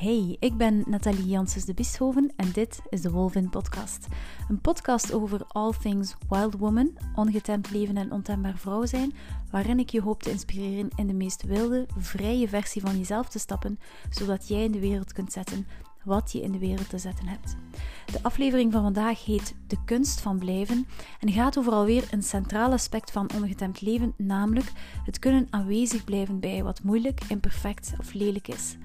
Hey, ik ben Nathalie Janssens de Bishoven en dit is de Wolvin Podcast. Een podcast over all things wild woman, ongetemd leven en ontembaar vrouw zijn, waarin ik je hoop te inspireren in de meest wilde, vrije versie van jezelf te stappen, zodat jij in de wereld kunt zetten wat je in de wereld te zetten hebt. De aflevering van vandaag heet De kunst van blijven en gaat over alweer een centraal aspect van ongetemd leven, namelijk het kunnen aanwezig blijven bij wat moeilijk, imperfect of lelijk is.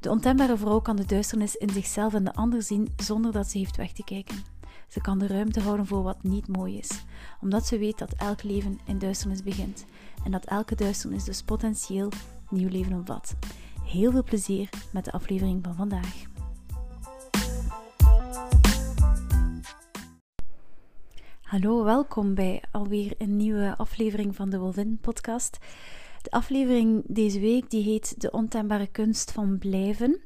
De ontembare vrouw kan de duisternis in zichzelf en de ander zien zonder dat ze heeft weg te kijken. Ze kan de ruimte houden voor wat niet mooi is, omdat ze weet dat elk leven in duisternis begint en dat elke duisternis dus potentieel nieuw leven omvat. Heel veel plezier met de aflevering van vandaag. Hallo, welkom bij alweer een nieuwe aflevering van de Wolvin podcast. De aflevering deze week die heet De ontembare kunst van blijven.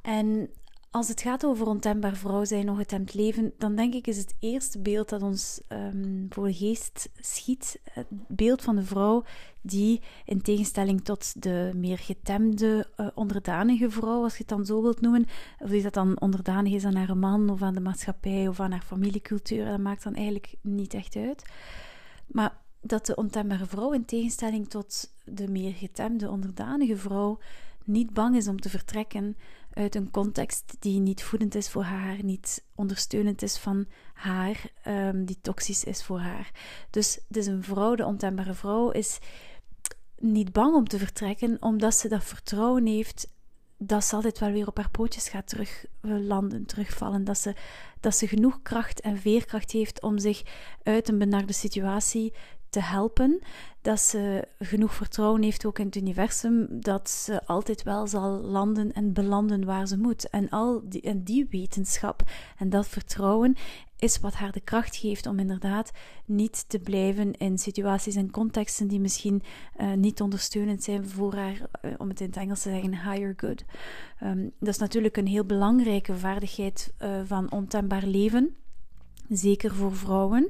En als het gaat over ontembaar vrouw zijn, nog het leven, dan denk ik is het eerste beeld dat ons um, voor de geest schiet, het beeld van de vrouw die in tegenstelling tot de meer getemde uh, onderdanige vrouw, als je het dan zo wilt noemen, of die dat dan onderdanig is aan haar man of aan de maatschappij of aan haar familiecultuur, dat maakt dan eigenlijk niet echt uit. Maar dat de ontembare vrouw in tegenstelling tot de meer getemde onderdanige vrouw niet bang is om te vertrekken uit een context die niet voedend is voor haar, niet ondersteunend is van haar, um, die toxisch is voor haar. Dus, dus een vrouw, de ontembare vrouw, is niet bang om te vertrekken, omdat ze dat vertrouwen heeft dat ze altijd wel weer op haar pootjes gaat terug landen, terugvallen. Dat ze, dat ze genoeg kracht en veerkracht heeft om zich uit een benarde situatie te helpen. Dat ze genoeg vertrouwen heeft ook in het universum. Dat ze altijd wel zal landen en belanden waar ze moet. En, al die, en die wetenschap en dat vertrouwen is wat haar de kracht geeft om inderdaad niet te blijven in situaties en contexten die misschien uh, niet ondersteunend zijn voor haar, uh, om het in het Engels te zeggen, higher good. Um, dat is natuurlijk een heel belangrijke vaardigheid uh, van ontembaar leven. Zeker voor vrouwen,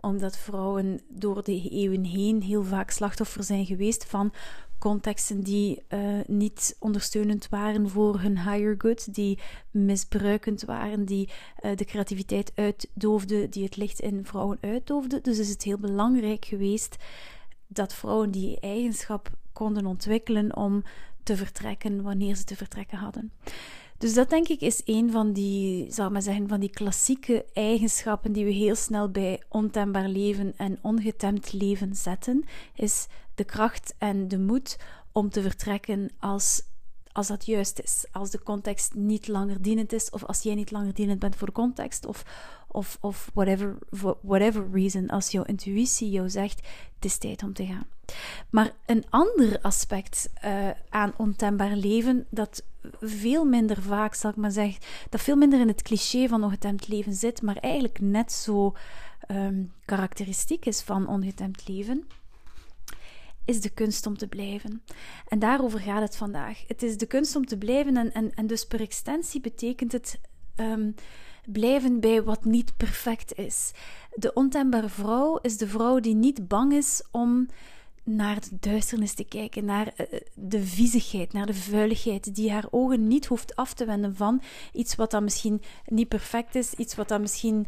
omdat vrouwen door de eeuwen heen heel vaak slachtoffer zijn geweest van contexten die uh, niet ondersteunend waren voor hun higher good, die misbruikend waren, die uh, de creativiteit uitdoofden, die het licht in vrouwen uitdoofden. Dus is het heel belangrijk geweest dat vrouwen die eigenschap konden ontwikkelen om te vertrekken wanneer ze te vertrekken hadden. Dus dat denk ik is een van die, zou maar zeggen, van die klassieke eigenschappen die we heel snel bij ontembaar leven en ongetemd leven zetten, is de kracht en de moed om te vertrekken als, als dat juist is. Als de context niet langer dienend is, of als jij niet langer dienend bent voor de context, of, of, of whatever, whatever reason, als jouw intuïtie jou zegt, het is tijd om te gaan. Maar een ander aspect uh, aan ontembaar leven, dat veel minder vaak, zal ik maar zeggen, dat veel minder in het cliché van ongetemd leven zit, maar eigenlijk net zo um, karakteristiek is van ongetemd leven, is de kunst om te blijven. En daarover gaat het vandaag. Het is de kunst om te blijven en, en, en dus per extensie betekent het um, blijven bij wat niet perfect is. De ontembare vrouw is de vrouw die niet bang is om naar de duisternis te kijken, naar eh, de viezigheid, naar de vuiligheid, die haar ogen niet hoeft af te wenden van iets wat dan misschien niet perfect is, iets wat dan misschien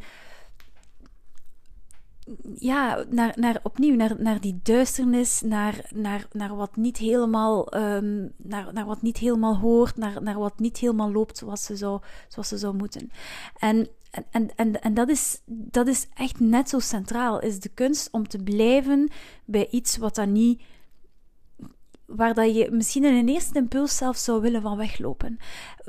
ja, naar, naar, opnieuw naar, naar die duisternis, naar, naar, naar wat niet helemaal, um, naar, naar wat niet helemaal hoort, naar, naar wat niet helemaal loopt zoals ze zou, zoals ze zou moeten. En, en, en, en dat, is, dat is echt net zo centraal, is de kunst om te blijven bij iets wat dan niet waar dat je misschien in een eerste impuls zelf zou willen van weglopen.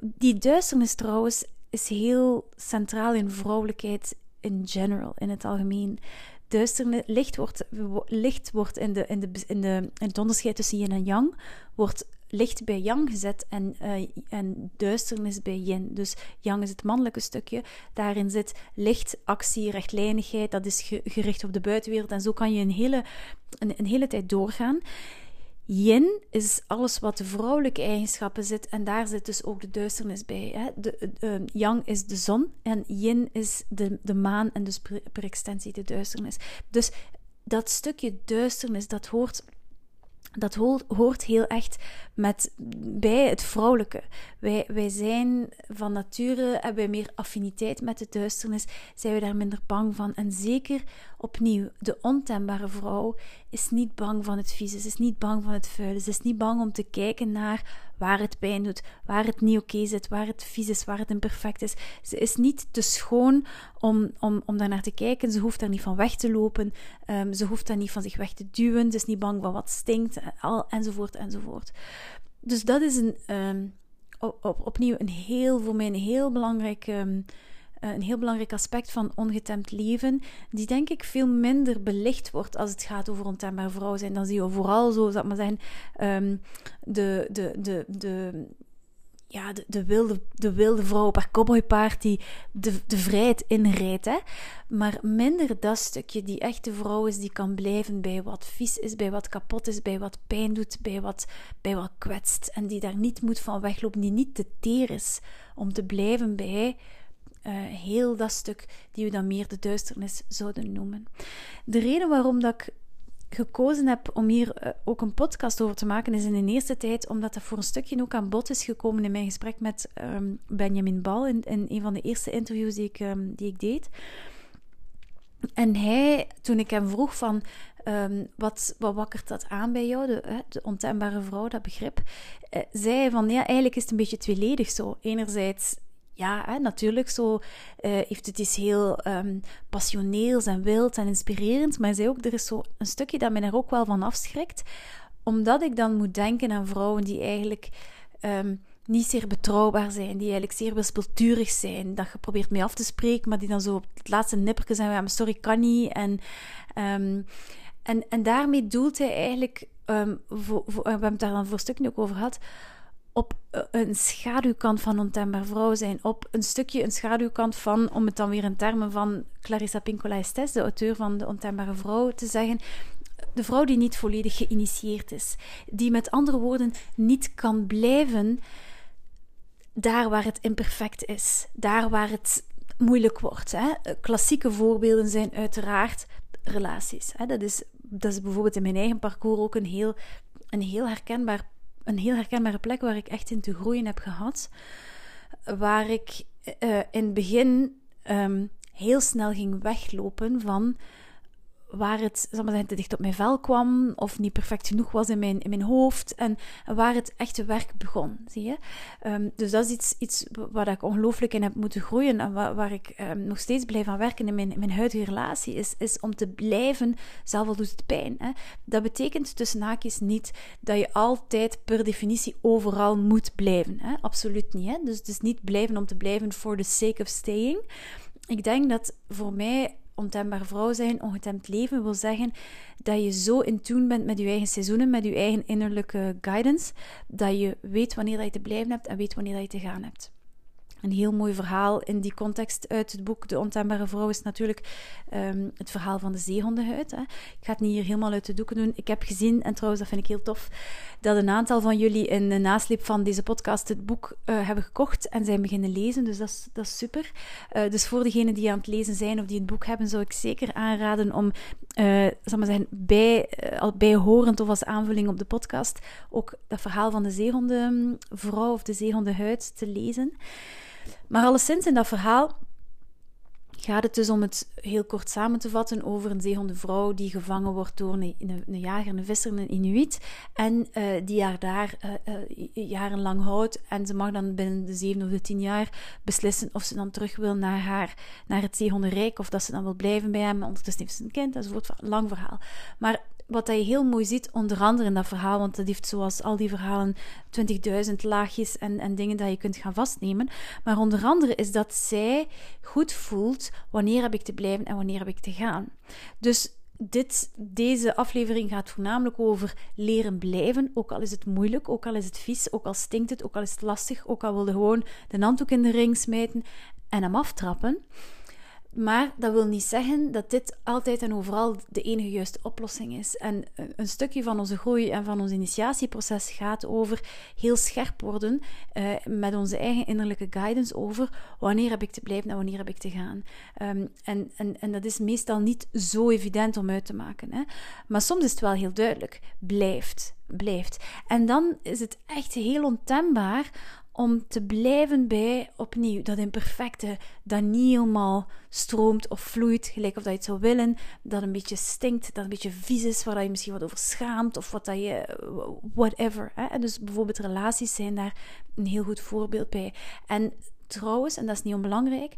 Die duisternis trouwens is heel centraal in vrouwelijkheid in general, in het algemeen. Duisternis, licht wordt, licht wordt in, de, in, de, in, de, in het onderscheid tussen yin en yang, wordt licht bij yang gezet en, uh, en duisternis bij yin. Dus yang is het mannelijke stukje. Daarin zit licht, actie, rechtlijnigheid. Dat is gericht op de buitenwereld. En zo kan je een hele, een hele tijd doorgaan. Yin is alles wat de vrouwelijke eigenschappen zit en daar zit dus ook de duisternis bij. Hè? De, uh, yang is de zon en yin is de, de maan en dus per extensie de duisternis. Dus dat stukje duisternis, dat hoort dat hoort heel echt met, bij het vrouwelijke. Wij, wij zijn van nature, hebben wij meer affiniteit met de duisternis, zijn we daar minder bang van. En zeker opnieuw, de ontembare vrouw is niet bang van het vieze, ze is niet bang van het vuile, ze is niet bang om te kijken naar waar het pijn doet, waar het niet oké zit, waar het vies is, waar het imperfect is. Ze is niet te schoon om, om, om daar naar te kijken. Ze hoeft daar niet van weg te lopen. Um, ze hoeft daar niet van zich weg te duwen. Ze is niet bang van wat stinkt, al, enzovoort, enzovoort. Dus dat is een, um, op, op, opnieuw een heel, voor mij een heel belangrijk... Um, een heel belangrijk aspect van ongetemd leven, die denk ik veel minder belicht wordt als het gaat over ontembaar vrouw zijn. Dan zie je vooral zo, zal maar zeggen, um, de, de, de, de, ja, de, de, wilde, de wilde vrouw op haar cowboypaard die de, de vrijheid inrijdt. Hè? Maar minder dat stukje, die echte vrouw is die kan blijven bij wat vies is, bij wat kapot is, bij wat pijn doet, bij wat, bij wat kwetst. En die daar niet moet van weglopen, die niet te teer is om te blijven bij uh, heel dat stuk die we dan meer de duisternis zouden noemen. De reden waarom dat ik gekozen heb om hier eh, ook een podcast over te maken, is in de eerste tijd omdat dat voor een stukje ook aan bod is gekomen in mijn gesprek met ehm, Benjamin Bal in, in, een van de eerste interviews die ik, um, die ik deed. En hij, toen ik hem vroeg van um, wat, wat wakkert dat aan bij jou, de, de ontembare vrouw, dat begrip, uh, zei van ja, eigenlijk is het een beetje tweeledig zo. Enerzijds ja, natuurlijk, zo uh, heeft het iets heel um, passioneels en wild en inspirerend. Maar zei ook, er is zo een stukje dat mij er ook wel van afschrikt. Omdat ik dan moet denken aan vrouwen die eigenlijk um, niet zeer betrouwbaar zijn. Die eigenlijk zeer wispelturig zijn. Dat je probeert mee af te spreken, maar die dan zo op het laatste nippertje zijn. Ja, sorry, kan niet. En, um, en, en daarmee doelt hij eigenlijk... Voor, voor, we hebben het daar dan voor een stukje ook over gehad op eh, een schaduwkant van ontembaar vrouw zijn, op een stukje een schaduwkant van, om het dan weer in termen van Clarissa Pinkola Estes, de auteur van De Ontembare Vrouw, te zeggen, de vrouw die niet volledig geïnitieerd is, die met andere woorden niet kan blijven daar waar het imperfect is, daar waar het moeilijk wordt. Hè. Klassieke voorbeelden zijn uiteraard relaties. Hè. Dat, is, dat is bijvoorbeeld in mijn eigen parcours ook een heel, een heel herkenbaar een heel herkenbare plek waar ik echt in te groeien heb gehad. Waar ik uh, in het begin um, heel snel ging weglopen van waar het zal maar te dicht op mijn vel kwam of niet perfect genoeg was in mijn, in mijn hoofd en waar het echte werk begon, zie je. Um, dus dat is iets, iets waar ik ongelooflijk in heb moeten groeien en waar, waar ik um, nog steeds blijf aan werken in mijn, mijn huidige relatie, is, is om te blijven, zelf al doet het pijn. Hè. Dat betekent tussen haakjes niet dat je altijd per definitie overal moet blijven. Hè. Absoluut niet. Hè. Dus het is niet blijven om te blijven for the sake of staying. Ik denk dat voor mij ontembaar vrouw zijn, ongetemd leven, wil zeggen dat je zo in tune bent met je eigen seizoenen, met je eigen innerlijke guidance, dat je weet wanneer je te blijven hebt en weet wanneer je te gaan hebt. Een heel mooi verhaal in die context uit het boek De Ontembare Vrouw is natuurlijk um, het verhaal van de zeehondenhuid. Hè. Ik ga het niet hier helemaal uit de doeken doen. Ik heb gezien, en trouwens dat vind ik heel tof, dat een aantal van jullie in de nasleep van deze podcast het boek uh, hebben gekocht en zijn beginnen lezen. Dus dat is, dat is super. Uh, dus voor degenen die aan het lezen zijn of die het boek hebben, zou ik zeker aanraden om, uh, zal maar zeggen, bij, uh, bijhorend of als aanvulling op de podcast ook dat verhaal van de zeehondenvrouw of de zeehondenhuid te lezen. Maar alleszins in dat verhaal gaat het dus om het heel kort samen te vatten over een zeehondenvrouw die gevangen wordt door een, een, jager, een visser, een inuit. En uh, die haar daar uh, uh, jarenlang houdt. En ze mag dan binnen de zeven of de tien jaar beslissen of ze dan terug wil naar, haar, naar het zeehondenrijk. Of dat ze dan wil blijven bij hem. Ondertussen heeft ze een kind enzovoort. Lang verhaal. Maar wat je heel mooi ziet, onder andere in dat verhaal, want dat heeft zoals al die verhalen 20.000 laagjes en, en dingen dat je kunt gaan vastnemen. Maar onder andere is dat zij goed voelt wanneer heb ik te blijven en wanneer heb ik te gaan. Dus dit, deze aflevering gaat voornamelijk over leren blijven, ook al is het moeilijk, ook al is het vies, ook al stinkt het, ook al is het lastig, ook al wilde gewoon de handdoek in de ring smijten en hem aftrappen. Maar dat wil niet zeggen dat dit altijd en overal de enige juiste oplossing is. En een stukje van onze groei en van ons initiatieproces gaat over heel scherp worden uh, met onze eigen innerlijke guidance over wanneer heb ik te blijven en wanneer heb ik te gaan. En, en, en dat is meestal niet zo evident om uit te maken. Hè? Maar soms is het wel heel duidelijk. Blijft. blijft. En dan is het echt heel ontembaar om te blijven bij opnieuw dat imperfecte, dat niet helemaal stroomt of vloeit, gelijk of dat je het zou willen, dat een beetje stinkt, dat een beetje vies is, waar je misschien wat over schaamt of wat dat je, whatever. Hè? Dus bijvoorbeeld relaties zijn daar een heel goed voorbeeld bij. En trouwens, en dat is niet onbelangrijk,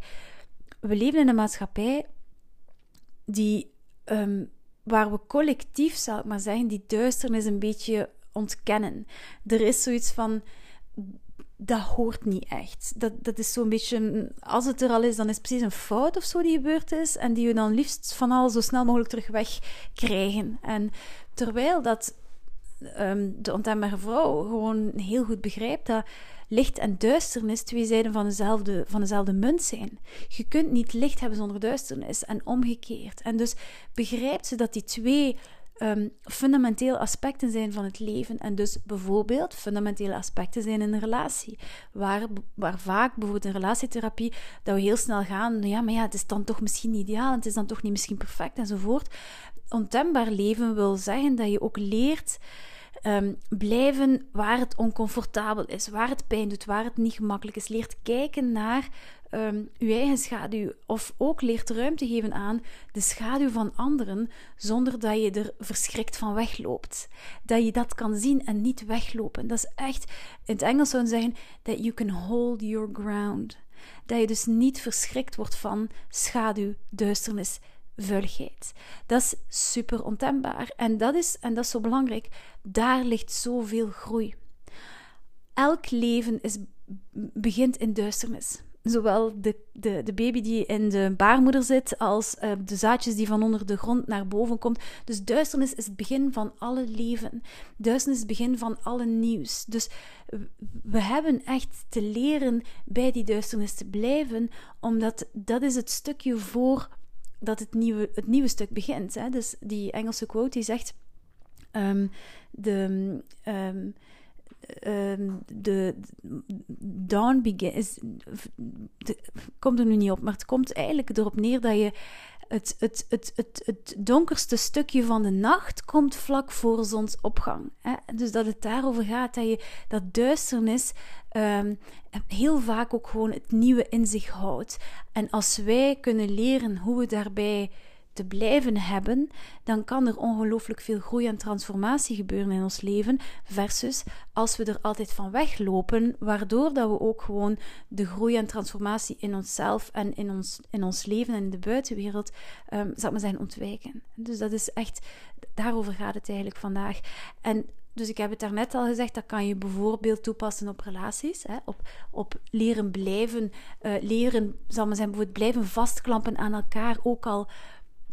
we leven in een maatschappij die, um, waar we collectief, zal ik maar zeggen, die duisternis een beetje ontkennen. Er is zoiets van dat hoort niet echt. Dat, dat is zo'n beetje, als het er al is, dan is het precies een fout of zo die gebeurd is en die we dan liefst van al zo snel mogelijk terug wegkrijgen. En terwijl dat um, de ontembare vrouw gewoon heel goed begrijpt dat licht en duisternis twee zijden van dezelfde, van dezelfde munt zijn. Je kunt niet licht hebben zonder duisternis en omgekeerd. En dus begrijpt ze dat die twee um, fundamenteel aspecten zijn van het leven. En dus bijvoorbeeld fundamentele aspecten zijn in een relatie. Waar, waar vaak bijvoorbeeld in relatietherapie dat we heel snel gaan. Ja, maar ja, het is dan toch misschien niet ideaal. Het is dan toch niet misschien perfect enzovoort. Ontembaar leven wil zeggen dat je ook leert um, blijven waar het oncomfortabel is, waar het pijn doet, waar het niet gemakkelijk is. Leert kijken naar um, uw eigen schaduw. Of ook leert ruimte geven aan de schaduw van anderen, zonder dat je er verschrikt van wegloopt. Dat je dat kan zien en niet weglopen. Dat is echt, in het Engels zou zeggen, that you can hold your ground. Dat je dus niet verschrikt wordt van schaduw, duisternis, vuiligheid. Dat is super ontembaar. En dat is, en dat is zo belangrijk, daar ligt zoveel groei. Elk leven is, begint in duisternis. Zowel de, de, de baby die in de baarmoeder zit, als uh, de zaadjes die van onder de grond naar boven komt. Dus duisternis is het begin van alle leven. Duisternis is het begin van alle nieuws. Dus we hebben echt te leren bij die duisternis te blijven, omdat dat is het stukje voor dat het nieuwe, het nieuwe stuk begint. Hè? Dus die Engelse quote die zegt: um, de, um, de dawn begins. Komt er nu niet op, maar het komt eigenlijk erop neer dat je het, het, het, het, het donkerste stukje van de nacht komt vlak voor zonsopgang. Hè? Dus dat het daarover gaat dat je dat duisternis um, heel vaak ook gewoon het nieuwe in zich houdt. En als wij kunnen leren hoe we daarbij te blijven hebben, dan kan er ongelooflijk veel groei en transformatie gebeuren in ons leven. Versus als we er altijd van weglopen, waardoor dat we ook gewoon de groei en transformatie in onszelf en in ons, in ons leven en in de buitenwereld, um, maar zijn, ontwijken. Dus dat is echt, daarover gaat het eigenlijk vandaag. En dus ik heb het daarnet al gezegd, dat kan je bijvoorbeeld toepassen op relaties, hè, op, op leren blijven, uh, leren, zal maar zijn, bijvoorbeeld blijven vastklampen aan elkaar, ook al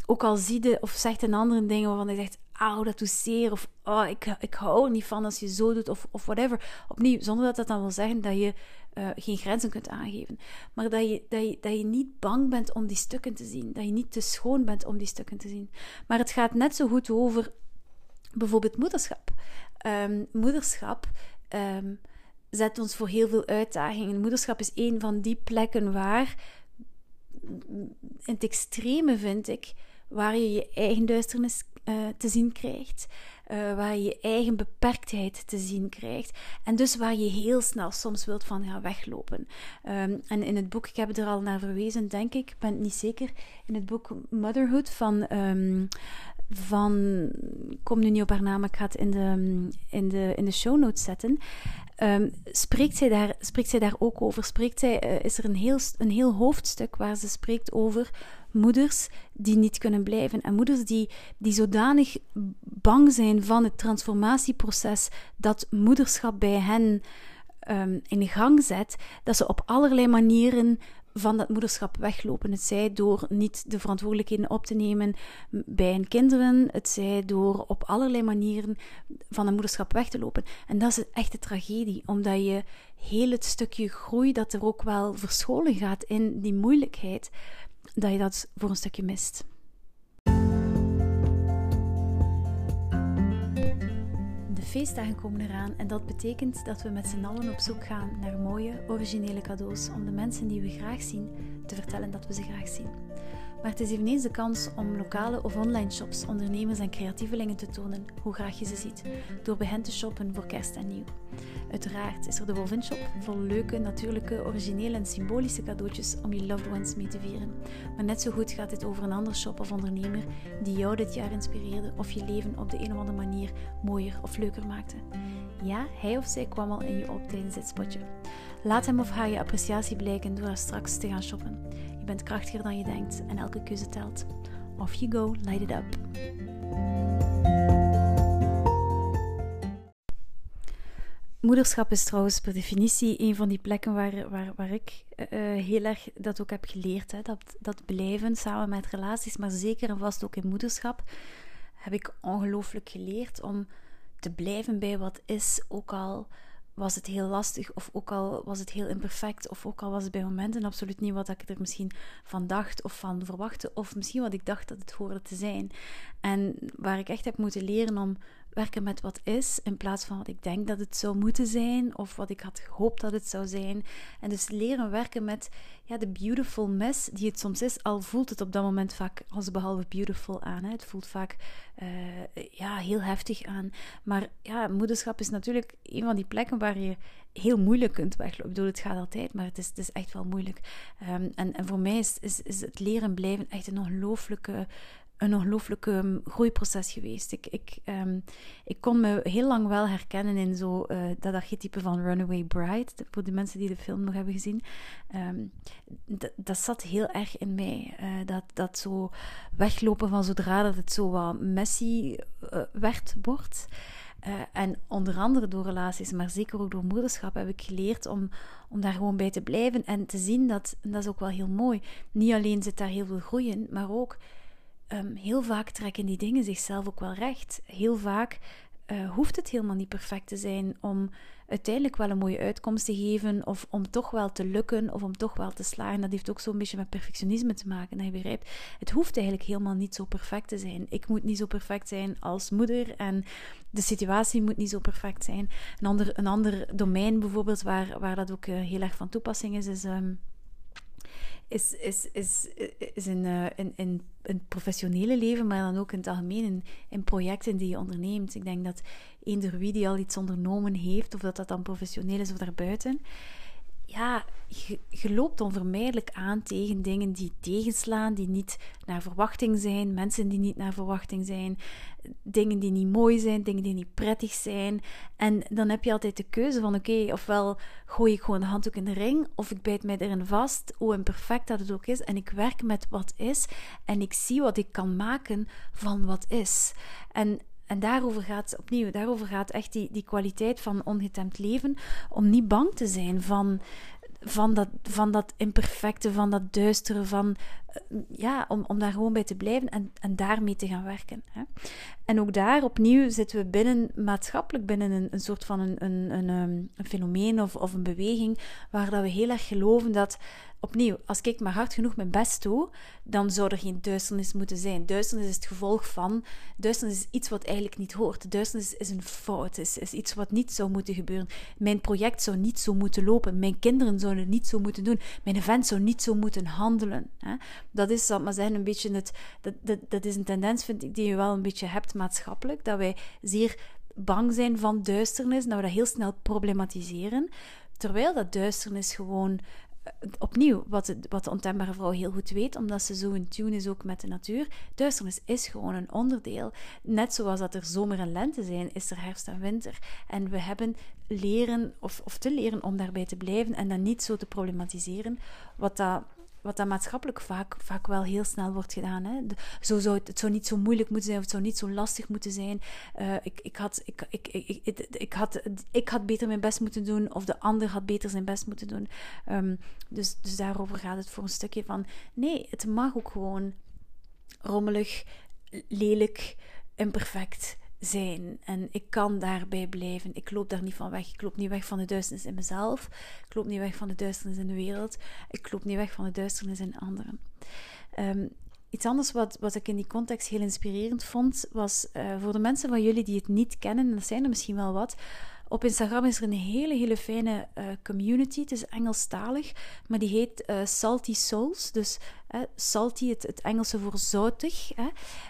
ook al zie je of zegt een andere dingen waarvan je zegt, auw, dat doet zeer, of oh, ik, ik hou er niet van als je zo doet, of, of whatever. Opnieuw, zonder dat dat dan wil zeggen dat je uh, geen grenzen kunt aangeven. Maar dat je, dat, je, dat je niet bang bent om die stukken te zien. Dat je niet te schoon bent om die stukken te zien. Maar het gaat net zo goed over bijvoorbeeld moederschap. Um, moederschap um, zet ons voor heel veel uitdagingen. Moederschap is een van die plekken waar, in het extreme vind ik, waar je je eigen duisternis uh, te zien krijgt, uh, waar je je eigen beperktheid te zien krijgt en dus waar je heel snel soms wilt van gaan weglopen. Um, en in het boek, ik heb er al naar verwezen, denk ik, ik ben het niet zeker, in het boek Motherhood van um, van, kom nu niet op haar naam, ik ga het in de, in de, in de show notes zetten. Um, spreekt, zij daar, spreekt zij daar ook over? Spreekt zij, uh, is er een heel, een heel hoofdstuk waar ze spreekt over moeders die niet kunnen blijven. En moeders die, die zodanig bang zijn van het transformatieproces dat moederschap bij hen um, in gang zet, dat ze op allerlei manieren van dat moederschap weglopen. Het zij door niet de verantwoordelijkheden op te nemen bij hun kinderen. Het zij door op allerlei manieren van dat moederschap weg te lopen. En dat is echt de tragedie, omdat je heel het stukje groei dat er ook wel verscholen gaat in die moeilijkheid, dat je dat voor een stukje mist. feestdagen komen eraan en dat betekent dat we met z'n allen op zoek gaan naar mooie, originele cadeaus om de mensen die we graag zien te vertellen dat we ze graag zien. Maar het is eveneens de kans om lokale of online shops, ondernemers en creatievelingen te tonen hoe graag je ze ziet, door bij hen te shoppen voor kerst en nieuw. Uiteraard is er de Wolvin Shop vol leuke, natuurlijke, originele en symbolische cadeautjes om je loved ones mee te vieren. Maar net zo goed gaat dit over een ander shop of ondernemer die jou dit jaar inspireerde of je leven op de een of andere manier mooier of leuker maakte. Ja, hij of zij kwam al in je op tijdens dit spotje. Laat hem of haar je appreciatie blijken door er straks te gaan shoppen. Bent krachtiger dan je denkt en elke keuze telt. Off you go, light it up. Moederschap is trouwens per definitie een van die plekken waar, waar, waar ik uh, heel erg dat ook heb geleerd. Hè. Dat, dat blijven samen met relaties, maar zeker en vast ook in moederschap, heb ik ongelooflijk geleerd om te blijven bij wat is, ook al was het heel lastig, of ook al was het heel imperfect, of ook al was het bij momenten absoluut niet wat ik er misschien van dacht of van verwachtte, of misschien wat ik dacht dat het hoorde te zijn. En waar ik echt heb moeten leren om werken met wat is, in plaats van wat ik denk dat het zou moeten zijn, of wat ik had gehoopt dat het zou zijn. En dus leren werken met ja, de beautiful mess die het soms is, al voelt het op dat moment vaak als behalve beautiful aan. Hè. Het voelt vaak uh, ja, heel heftig aan. Maar ja, moederschap is natuurlijk een van die plekken waar je heel moeilijk kunt weglopen. Ik bedoel, het gaat altijd, maar het is, het is echt wel moeilijk. Um, en, en voor mij is, is, is het leren blijven echt een ongelooflijke een ongelooflijk um, groeiproces geweest. Ik, ik, um, ik kon me heel lang wel herkennen in zo, uh, dat archetype van Runaway Bride. Voor de mensen die de film nog hebben gezien. Um, dat zat heel erg in mij. Uh, dat, dat zo weglopen van zodra dat het zo wat messy uh, werd, wordt. en onder andere door relaties, maar zeker ook door moederschap, heb ik geleerd om, om daar gewoon bij te blijven en te zien dat, en dat is ook wel heel mooi, niet alleen zit daar heel veel groei in, maar ook um, heel vaak trekken die dingen zichzelf ook wel recht. Heel vaak uh, hoeft het helemaal niet perfect te zijn om uiteindelijk wel een mooie uitkomst te geven, of om toch wel te lukken, of om toch wel te slagen. Dat heeft ook zo'n beetje met perfectionisme te maken. Dat je begrijpt, het hoeft eigenlijk helemaal niet zo perfect te zijn. Ik moet niet zo perfect zijn als moeder en de situatie moet niet zo perfect zijn. Een ander, een ander domein bijvoorbeeld, waar, waar dat ook uh, heel erg van toepassing is, is. Um, is, is, is, is in, in, in, het professionele leven, maar dan ook in het algemeen in, in projecten die je onderneemt. Ik denk dat eender wie die al iets ondernomen heeft, of dat dat dan professioneel is of daarbuiten, ja, je, loopt onvermijdelijk aan tegen dingen die tegenslaan, die niet naar verwachting zijn, mensen die niet naar verwachting zijn, dingen die niet mooi zijn, dingen die niet prettig zijn. En dan heb je altijd de keuze van: oké, ofwel gooi ik gewoon de handdoek in de ring, of ik bijt mij erin vast, hoe imperfect dat het ook is, en ik werk met wat is en ik zie wat ik kan maken van wat is. En en daarover gaat opnieuw, daarover gaat echt die, die kwaliteit van ongetemd leven. Om niet bang te zijn van, van, dat, van dat imperfecte, van dat duistere, van ja, om, om daar gewoon bij te blijven en, en daarmee te gaan werken. Hè. En ook daar opnieuw zitten we binnen, maatschappelijk binnen een, een soort van een, een, een, ehm, een fenomeen of, of een beweging, waar dat we heel erg geloven dat opnieuw, als ik maar hard genoeg mijn best doe, dan zou er geen duisternis moeten zijn. Duisternis is het gevolg van. Duisternis is iets wat eigenlijk niet hoort. Duisternis is een fout, is, is iets wat niet zou moeten gebeuren. Mijn project zou niet zo moeten lopen. Mijn kinderen zouden het niet zo moeten doen. Mijn event zou niet zo moeten handelen. Hè? Dat is, zal maar zeggen, een beetje het. Dat, dat, dat is een tendens, vind ik, die je wel een beetje hebt maatschappelijk. Dat wij zeer bang zijn van duisternis, dat we dat heel snel problematiseren. Terwijl dat duisternis gewoon opnieuw, wat, wat de ontembare vrouw heel goed weet, omdat ze zo in tune is ook met de natuur, duisternis is gewoon een onderdeel. Net zoals dat er zomer en lente zijn, is er herfst en winter. En we hebben leren, of, of te leren om daarbij te blijven en dat niet zo te problematiseren, wat dat wat dan maatschappelijk vaak, vaak wel heel snel wordt gedaan. Hè. zo zou het, het zou niet zo moeilijk moeten zijn, of het zou niet zo lastig moeten zijn. Uh, ik, ik, had, ik, ik, ik, ik, had, ik had beter mijn best moeten doen, of de ander had beter zijn best moeten doen. Um, dus, dus daarover gaat het voor een stukje van: nee, het mag ook gewoon rommelig, lelijk, imperfect zijn. En ik kan daarbij blijven. Ik loop daar niet van weg. Ik loop niet weg van de duisternis in mezelf. Ik loop niet weg van de duisternis in de wereld. Ik loop niet weg van de duisternis in anderen. Um, iets anders wat, wat ik in die context heel inspirerend vond, was uh, voor de mensen van jullie die het niet kennen, en dat zijn er misschien wel wat, Op Instagram is er een hele, hele fijne uh, community. Het is Engelstalig, maar die heet uh, Salty Souls. Dus salty, het, het, Engelse voor zoutig.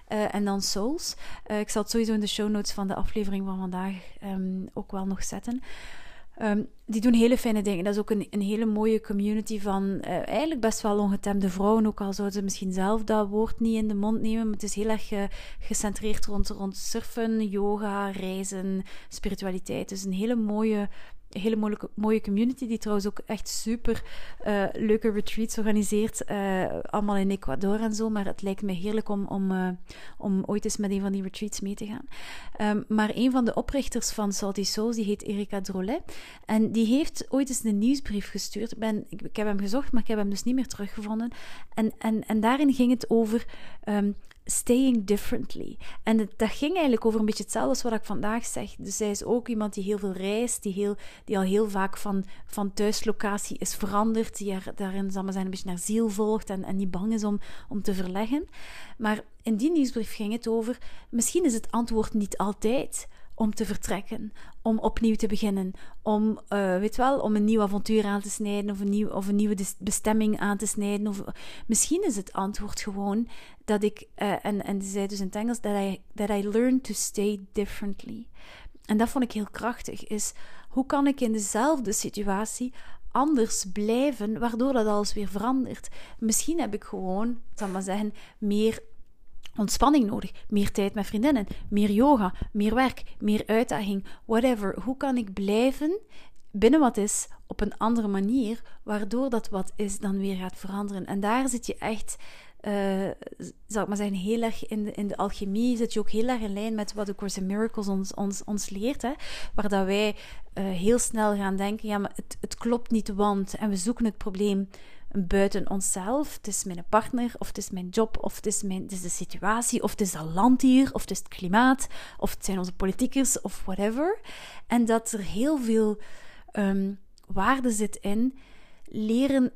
en dan souls. ik zal het sowieso in de show notes van de aflevering van vandaag um, ook wel nog zetten. Ehm, die doen hele fijne dingen. Dat is ook een, een hele mooie community van uh, eigenlijk best wel ongetemde vrouwen. Ook al zouden ze misschien zelf dat woord niet in de mond nemen. Maar het is heel erg gecentreerd rond, rond surfen, yoga, reizen, spiritualiteit. Dus een hele mooie hele mooie, community, die trouwens ook echt super uh, leuke retreats organiseert. Uh, allemaal in Ecuador en zo. Maar het lijkt me heerlijk om, om, uh, om ooit eens met een van die retreats mee te gaan. Um, maar een van de oprichters van Salty Souls, die heet Erika Drolet. En die heeft ooit eens een nieuwsbrief gestuurd. Ik, ben, ik, heb hem gezocht, maar ik heb hem dus niet meer teruggevonden. En, en, en daarin ging het over um, staying differently. En dat ging eigenlijk over een beetje hetzelfde als wat ik vandaag zeg. Dus zij is ook iemand die heel veel reist, die, heel, die al heel vaak van, van thuislocatie is veranderd, die er, daarin zal zijn, een beetje naar ziel volgt en, en niet bang is om, om te verleggen. Maar in die nieuwsbrief ging het over, misschien is het antwoord niet altijd om te vertrekken, om opnieuw te beginnen, om, uh, weet wel, om een nieuw avontuur aan te snijden of een, nieuw, of een nieuwe bestemming aan te snijden. Of, misschien is het antwoord gewoon dat ik, uh, en, en die zei dus in het Engels, that I, that I learned to stay differently. En dat vond ik heel krachtig, is hoe kan ik in dezelfde situatie anders blijven, waardoor dat alles weer verandert. Misschien heb ik gewoon, zal maar zeggen, meer ontspanning nodig, meer tijd met vriendinnen, meer yoga, meer werk, meer uitdaging, whatever. Hoe kan ik blijven binnen wat is op een andere manier, waardoor dat wat is dan weer gaat veranderen? En daar zit je echt. Uh, zal ik maar zeggen, heel erg in de, in de alchemie zit je ook heel erg in lijn met wat de Course in Miracles ons, ons, ons leert. Hè? Waar dat wij uh, heel snel gaan denken, ja, maar het, het klopt niet, want... En we zoeken het probleem buiten onszelf. Het is mijn partner, of het is mijn job, of het is, mijn, de situatie, of het is dat land hier, of het is het klimaat, of het zijn onze politiekers, of whatever. En dat er heel veel um, waarde zit in leren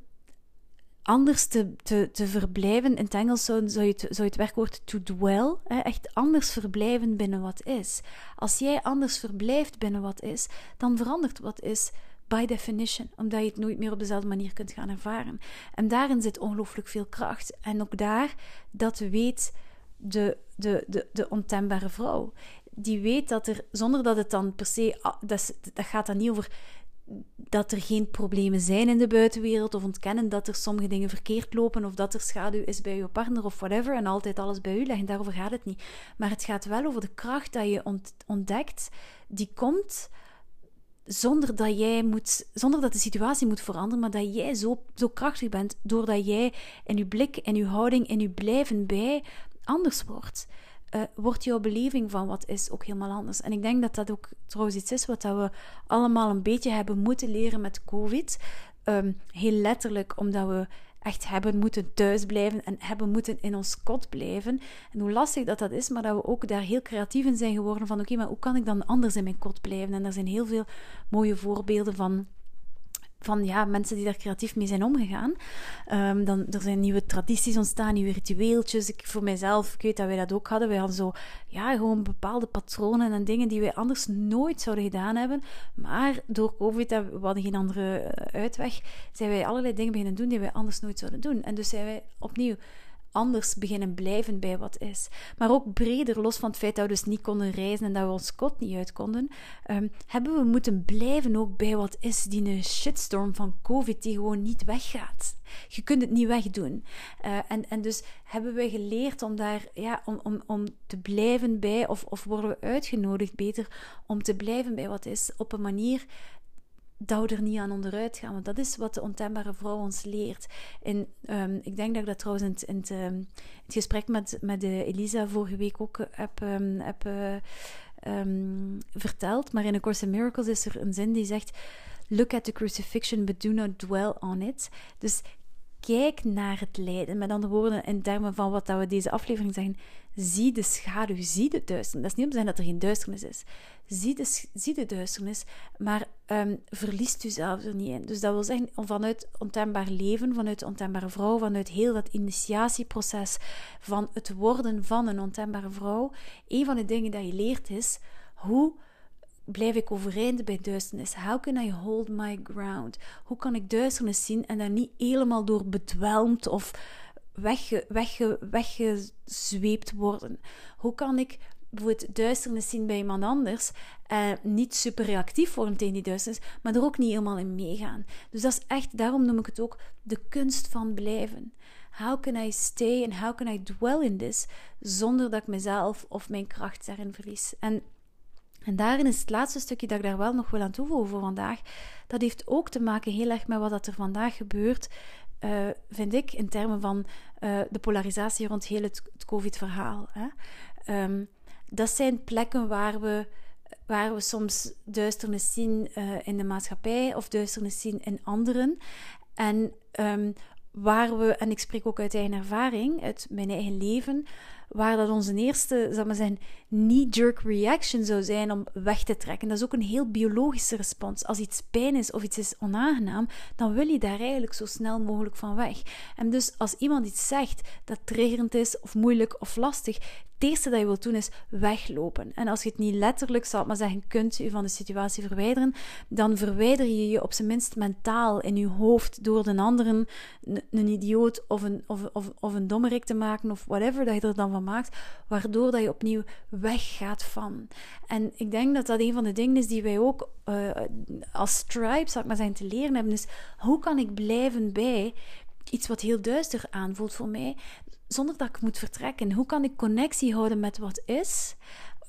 anders te, te, te verblijven. In het Engels zou, zou, je, het, zou je het werkwoord to dwell, hè, echt anders verblijven binnen wat is. Als jij anders verblijft binnen wat is, dan verandert wat is by definition, omdat je het nooit meer op dezelfde manier kunt gaan ervaren. En daarin zit ongelooflijk veel kracht. En ook daar, dat weet de, de, de, de ontembare vrouw. Die weet dat er, zonder dat het dan per se, dat, dat gaat dan niet over dat er geen problemen zijn in de buitenwereld of ontkennen dat er sommige dingen verkeerd lopen of dat er schaduw is bij je partner of whatever en altijd alles bij u leggen. Daarover gaat het niet. Maar het gaat wel over de kracht dat je ontdekt, die komt zonder dat jij moet, zonder dat de situatie moet veranderen, maar dat jij zo, zo krachtig bent, doordat jij in je blik, en je houding, en je blijven bij anders wordt. Uh, wordt jouw beleving van wat is ook helemaal anders. En ik denk dat dat ook trouwens iets is wat we allemaal een beetje hebben moeten leren met COVID. Um, heel letterlijk, omdat we echt hebben moeten thuisblijven en hebben moeten in ons kot blijven. En hoe lastig dat dat is, maar dat we ook daar heel creatief in zijn geworden van oké, maar hoe kan ik dan anders in mijn kot blijven? En er zijn heel veel mooie voorbeelden van van ja, mensen die daar creatief mee zijn omgegaan. Um, dan, er zijn nieuwe tradities ontstaan, nieuwe ritueeltjes. Ik, voor mijzelf, ik weet dat wij dat ook hadden. Wij hadden zo, ja, gewoon bepaalde patronen en dingen die wij anders nooit zouden gedaan hebben. Maar door COVID, we hadden geen andere eh, uitweg, zijn wij allerlei dingen beginnen doen die wij anders nooit zouden doen. En dus zijn wij opnieuw anders beginnen blijven bij wat is. Maar ook breder, los van het feit dat we dus niet konden reizen en dat we ons kot niet uit konden, um, hebben we moeten blijven ook bij wat is, die een shitstorm van COVID die gewoon niet weggaat. Je kunt het niet wegdoen. Uh, en, en dus hebben we geleerd om daar, ja, om, om, om te blijven bij, of, of worden we uitgenodigd beter om te blijven bij wat is, op een manier dat er niet aan onderuit gaan. Want dat is wat de ontembare vrouw ons leert. En um, ik denk dat ik dat trouwens in, het, in het gesprek met, met de Elisa vorige week ook heb, um, heb um, verteld. Maar in A Course in Miracles is er een zin die zegt... Look at the crucifixion, but do not dwell on it. Dus kijk naar het lijden. Met andere woorden, in termen van wat dat we deze aflevering zeggen, zie de schaduw, zie de duisternis. Dat is niet om te zeggen dat er geen duisternis is. Zie de, zie de duisternis, maar um, verliest u zelf er niet in. Dus dat wil zeggen, vanuit ontembaar leven, vanuit ontembare vrouw, vanuit heel dat initiatieproces van het worden van een ontembare vrouw, een van de dingen dat je leert is hoe blijf ik overeind bij duisternis? How can I hold my ground? Hoe kan ik duisternis zien en daar niet helemaal door bedwelmd of wegge, wegge, weggezweept worden? Hoe kan ik bijvoorbeeld duisternis zien bij iemand anders, eh, niet super reactief worden tegen die duisternis, maar er ook niet helemaal in meegaan. Dus dat is echt, daarom noem ik het ook de kunst van blijven. How can I stay and how can I dwell in this zonder dat ik mezelf of mijn kracht daarin verlies? En, en daarin is het laatste stukje dat ik daar wel nog wil aan toevoegen voor vandaag. Dat heeft ook te maken heel erg met wat er vandaag gebeurt, uh, vind ik, in termen van uh, de polarisatie rond heel het, COVID-verhaal. Um, dat zijn plekken waar we, waar we soms duisternis zien uh, in de maatschappij of duisternis zien in anderen. En um, waar we, en ik spreek ook uit eigen ervaring, uit mijn eigen leven, waar dat onze eerste, zal maar zijn, knee-jerk reaction zou zijn om weg te trekken. Dat is ook een heel biologische respons. Als iets pijn is of iets is onaangenaam, dan wil je daar eigenlijk zo snel mogelijk van weg. En dus als iemand iets zegt dat triggerend is of moeilijk of lastig, het eerste dat je wilt doen is weglopen. En als je het niet letterlijk, zal maar zeggen, kunt je van de situatie verwijderen, dan verwijder je je op zijn minst mentaal in je hoofd door de anderen een, idioot of een, of, of, of een dommerik te maken of whatever dat je er dan van maakt, waardoor dat je opnieuw weggaat van. En ik denk dat dat een van de dingen is die wij ook uh, als tribe, zal ik maar zeggen, te leren hebben, is hoe kan ik blijven bij iets wat heel duister aanvoelt voor mij, zonder dat ik moet vertrekken? Hoe kan ik connectie houden met wat is?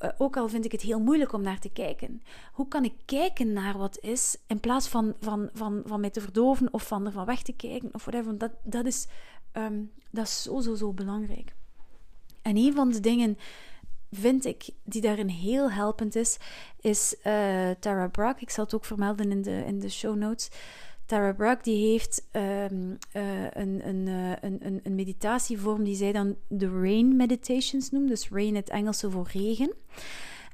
Uh, ook al vind ik het heel moeilijk om naar te kijken. Hoe kan ik kijken naar wat is, in plaats van, van, van, van mij te verdoven of van er van weg te kijken of whatever. Dat, dat, is, um, dat is zo, zo, zo belangrijk. En een van de dingen, vind ik, die daarin heel helpend is, is uh, Tara Brach. Ik zal het ook vermelden in de, in de show notes. Tara Brach die heeft um, uh, een, een, uh, een, een, meditatievorm die zij dan de RAIN meditations noemt. Dus RAIN het Engelse voor regen.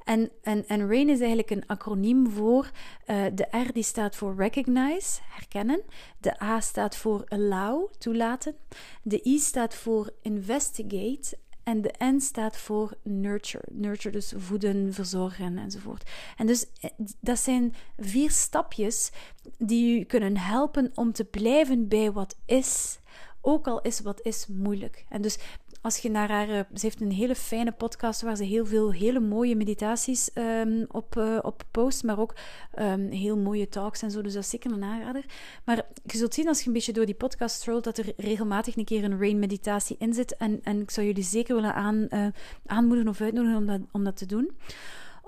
En, en, en RAIN is eigenlijk een acroniem voor uh, de R die staat voor recognize, herkennen. De A staat voor allow, toelaten. De I staat voor investigate en de N staat voor nurture. Nurture, dus voeden, verzorgen enzovoort. En dus eh, dat zijn vier stapjes die u kunnen helpen om te blijven bij wat is. Ook al is wat is moeilijk. En dus als je naar haar. Eh, ze heeft een hele fijne podcast waar ze heel veel hele mooie meditaties um, op, uh, op post, maar ook um, heel mooie talks en zo. Dus dat is zeker een aanrader. Maar je zult zien als je een beetje door die podcast strollt dat er regelmatig een keer een rain meditatie in zit. En, en ik zou jullie zeker willen aan, uh, aanmoedigen of uitnodigen om dat, om dat te doen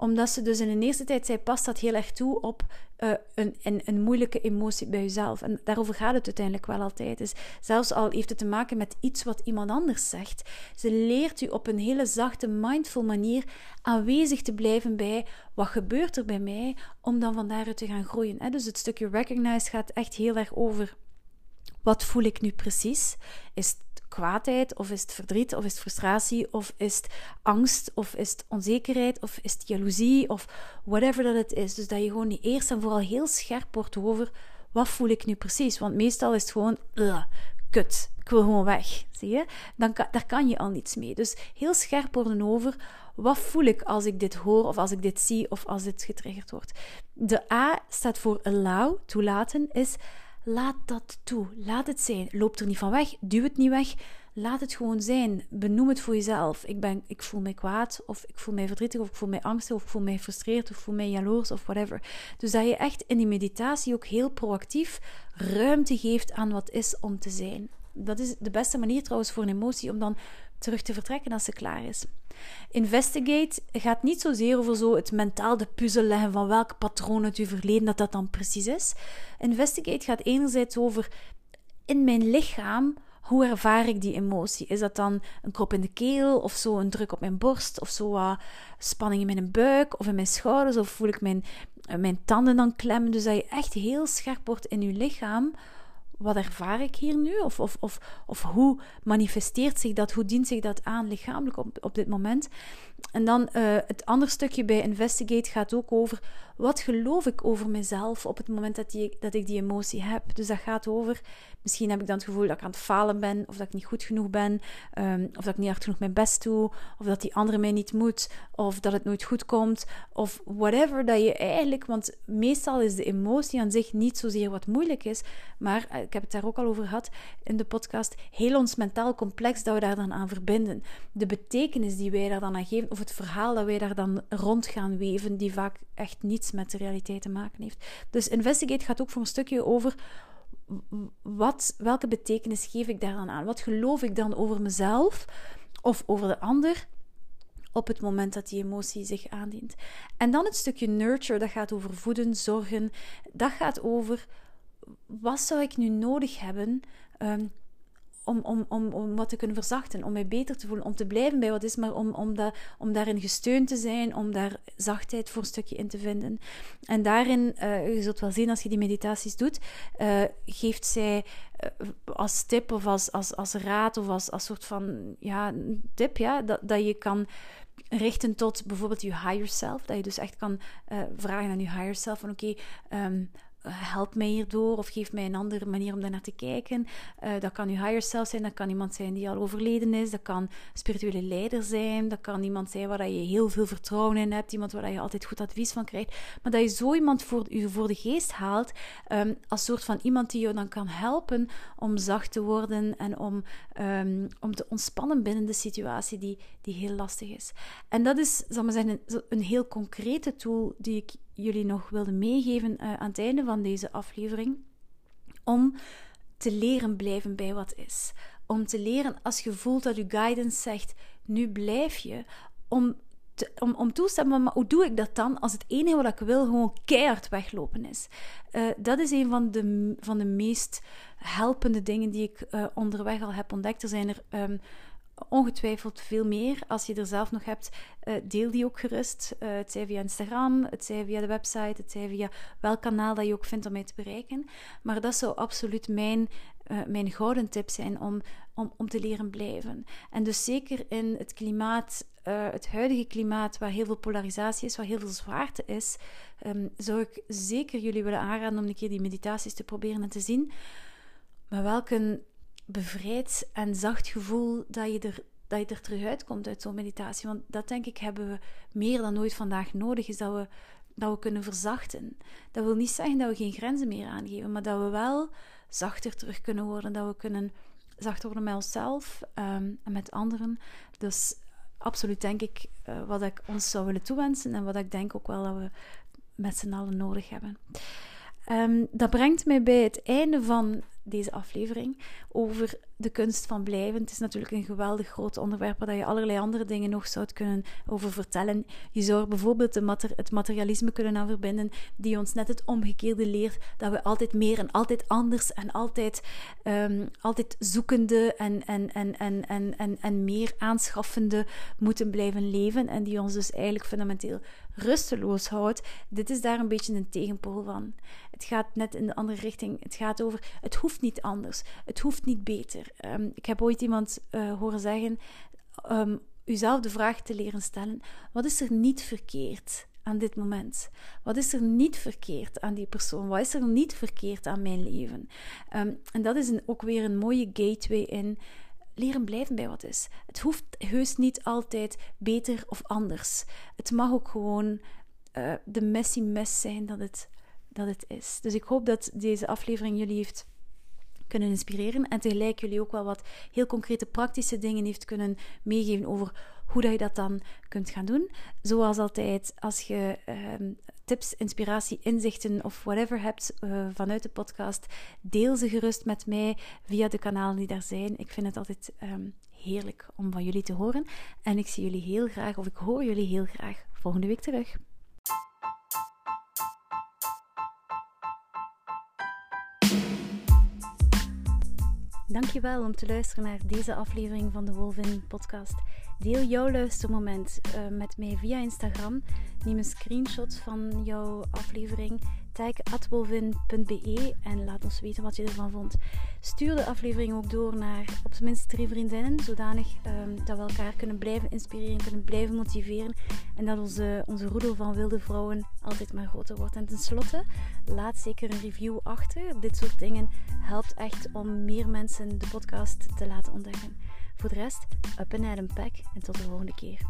omdat ze dus in de eerste tijd zei, past dat heel erg toe op uh, een, een, een, moeilijke emotie bij jezelf. En daarover gaat het uiteindelijk wel altijd. Dus zelfs al heeft het te maken met iets wat iemand anders zegt, ze leert u op een hele zachte, mindful manier aanwezig te blijven bij wat gebeurt er bij mij, om dan van daaruit te gaan groeien. Dus het stukje recognize gaat echt heel erg over wat voel ik nu precies? Is kwaadheid, of is het verdriet, of is het frustratie, of is het angst, of is het onzekerheid, of is het jaloezie, of whatever dat het is. Dus dat je gewoon eerst en vooral heel scherp wordt over wat voel ik nu precies. Want meestal is het gewoon, kut, ik wil gewoon weg. Zie je? Dan daar kan je al niets mee. Dus heel scherp worden over wat voel ik als ik dit hoor, of als ik dit zie, of als dit getriggerd wordt. De A staat voor allow, toelaten, is Laat dat toe. Laat het zijn. Loop er niet van weg. Duw het niet weg. Laat het gewoon zijn. Benoem het voor jezelf. Ik, ben, ik voel mij kwaad, of ik voel mij verdrietig, of ik voel mij angstig, of ik voel mij gefrustreerd, of ik voel mij jaloers, of whatever. Dus dat je echt in die meditatie ook heel proactief ruimte geeft aan wat is om te zijn. Dat is de beste manier trouwens voor een emotie om dan terug te vertrekken als ze klaar is. Investigate gaat niet zozeer over zo het mentaal de puzzel leggen van welk patroon uit uw verleden dat dat dan precies is. Investigate gaat enerzijds over in mijn lichaam hoe ervaar ik die emotie? Is dat dan een krop in de keel of zo een druk op mijn borst of zo uh, spanning in mijn buik of in mijn schouders of voel ik mijn, mijn tanden dan klemmen? Dus dat je echt heel scherp wordt in je lichaam wat ervaar ik hier nu? Of, of, of, of hoe manifesteert zich dat? Hoe dient zich dat aan lichamelijk op, op dit moment? En dan uh, het andere stukje bij Investigate gaat ook over wat geloof ik over mezelf op het moment dat, die, dat ik die emotie heb. Dus dat gaat over, misschien heb ik dan het gevoel dat ik aan het falen ben, of dat ik niet goed genoeg ben, um, of dat ik niet hard genoeg mijn best doe, of dat die andere mij niet moet, of dat het nooit goed komt, of whatever dat je eigenlijk, want meestal is de emotie aan zich niet zozeer wat moeilijk is, maar eh, ik heb het daar ook al over gehad in de podcast, heel ons mentaal complex dat we daar dan aan verbinden. De betekenis die wij daar dan aan geven, of het verhaal dat wij daar dan rond gaan weven, die vaak echt niets met de realiteit te maken heeft. Dus Investigate gaat ook voor een stukje over wat, welke betekenis geef ik daar dan aan? Wat geloof ik dan over mezelf of over de ander? op het moment dat die emotie zich aandient. En dan het stukje nurture, dat gaat over voeden, zorgen. Dat gaat over wat zou ik nu nodig hebben um, om, om, om, om wat te kunnen verzachten, om mij beter te voelen, om te blijven bij wat is, maar om, om, dat, om daarin gesteund te zijn, om daar zachtheid voor een stukje in te vinden. En daarin, uh, je zult wel zien als je die meditaties doet, uh, geeft zij uh, als tip of als, als, als raad of als, als soort van ja, tip, ja, dat, dat je kan richten tot bijvoorbeeld je higher self. Dat je dus echt kan vragen aan je higher self van oké, um, help mij hierdoor of geef mij een andere manier om daarnaar te kijken. Uh, dat kan uw higher self zijn, dat kan iemand zijn die al overleden is, dat kan spirituele leider zijn, dat kan iemand zijn waar je heel veel vertrouwen in hebt, iemand waar je altijd goed advies van krijgt. Maar dat je zo iemand voor, u voor de geest haalt um, als soort van iemand die je dan kan helpen om zacht te worden en om, um, om te ontspannen binnen de situatie die, die heel lastig is. En dat is, zal maar zeggen, een, een heel concrete tool die ik jullie nog wilde meegeven uh, aan het einde van deze aflevering. Om te leren blijven bij wat is. Om te leren als je voelt dat je guidance zegt, nu blijf je. Om, te, om, om toestemmen, maar hoe doe ik dat dan als het enige wat ik wil gewoon keihard weglopen is? Uh, dat is een van de, van de meest helpende dingen die ik uh, onderweg al heb ontdekt. Er zijn er um, ongetwijfeld veel meer. Als je er zelf nog hebt, uh, deel die ook gerust. Uh, het zij via Instagram, het zij via de website, het zij via welk kanaal dat je ook vindt om mij te bereiken. Maar dat zou absoluut mijn, uh, mijn gouden tip zijn om, om, om te leren blijven. En dus zeker in het klimaat, het huidige klimaat, waar heel veel polarisatie is, waar heel veel zwaarte is, um, zou ik zeker jullie willen aanraden om een keer die meditaties te proberen en te zien. Maar welke bevrijd en zacht gevoel dat je er, dat je er terug uitkomt uit zo'n meditatie. Want dat denk ik hebben we meer dan ooit vandaag nodig, is dat we, dat we kunnen verzachten. Dat wil niet zeggen dat we geen grenzen meer aangeven, maar dat we wel zachter terug kunnen worden, dat we kunnen zachter worden met onszelf um, en met anderen. Dus absoluut denk ik uh, wat ik ons zou willen toewensen en wat ik denk ook wel dat we met z'n allen nodig hebben. Um, dat brengt mij bij het einde van deze aflevering over de kunst van blijven. Het is natuurlijk een geweldig groot onderwerp waar je allerlei andere dingen nog zou kunnen over vertellen. Je zou er bijvoorbeeld het materialisme kunnen aan verbinden, die ons net het omgekeerde leert, dat we altijd meer en altijd anders en altijd, um, altijd zoekende en, en, en, en, en, en, en meer aanschaffende moeten blijven leven en die ons dus eigenlijk fundamenteel rusteloos houdt. Dit is daar een beetje een tegenpool van. Het gaat net in de andere richting. Het gaat over, het hoeft niet anders. Het hoeft niet beter. Um, ik heb ooit iemand uh, horen zeggen, um, uzelf de vraag te leren stellen, wat is er niet verkeerd aan dit moment? Wat is er niet verkeerd aan die persoon? Wat is er niet verkeerd aan mijn leven? Um, en dat is een, ook weer een mooie gateway in leren blijven bij wat is. Het hoeft heus niet altijd beter of anders. Het mag ook gewoon uh, de messy mess zijn dat het, dat het is. Dus ik hoop dat deze aflevering jullie heeft kunnen inspireren en tegelijk jullie ook wel wat heel concrete praktische dingen heeft kunnen meegeven over hoe dat je dat dan kunt gaan doen. Zoals altijd, als je uh, tips, inspiratie, inzichten of whatever hebt uh, vanuit de podcast, deel ze gerust met mij via de kanalen die daar zijn. Ik vind het altijd um, heerlijk om van jullie te horen. En ik zie jullie heel graag, of ik hoor jullie heel graag volgende week terug. Dankjewel om te luisteren naar deze aflevering van de Wolvin podcast. Deel jouw luistermoment uh, met mij via Instagram. Neem een screenshot van jouw aflevering atwolvin.be en laat ons weten wat je ervan vond. Stuur de aflevering ook door naar op zijn minst drie vriendinnen, zodanig um, dat we elkaar kunnen blijven inspireren, kunnen blijven motiveren en dat onze, onze roedel van wilde vrouwen altijd maar groter wordt. En tenslotte, laat zeker een review achter. Dit soort dingen helpt echt om meer mensen de podcast te laten ontdekken. Voor de rest, up and Adam pack en tot de volgende keer.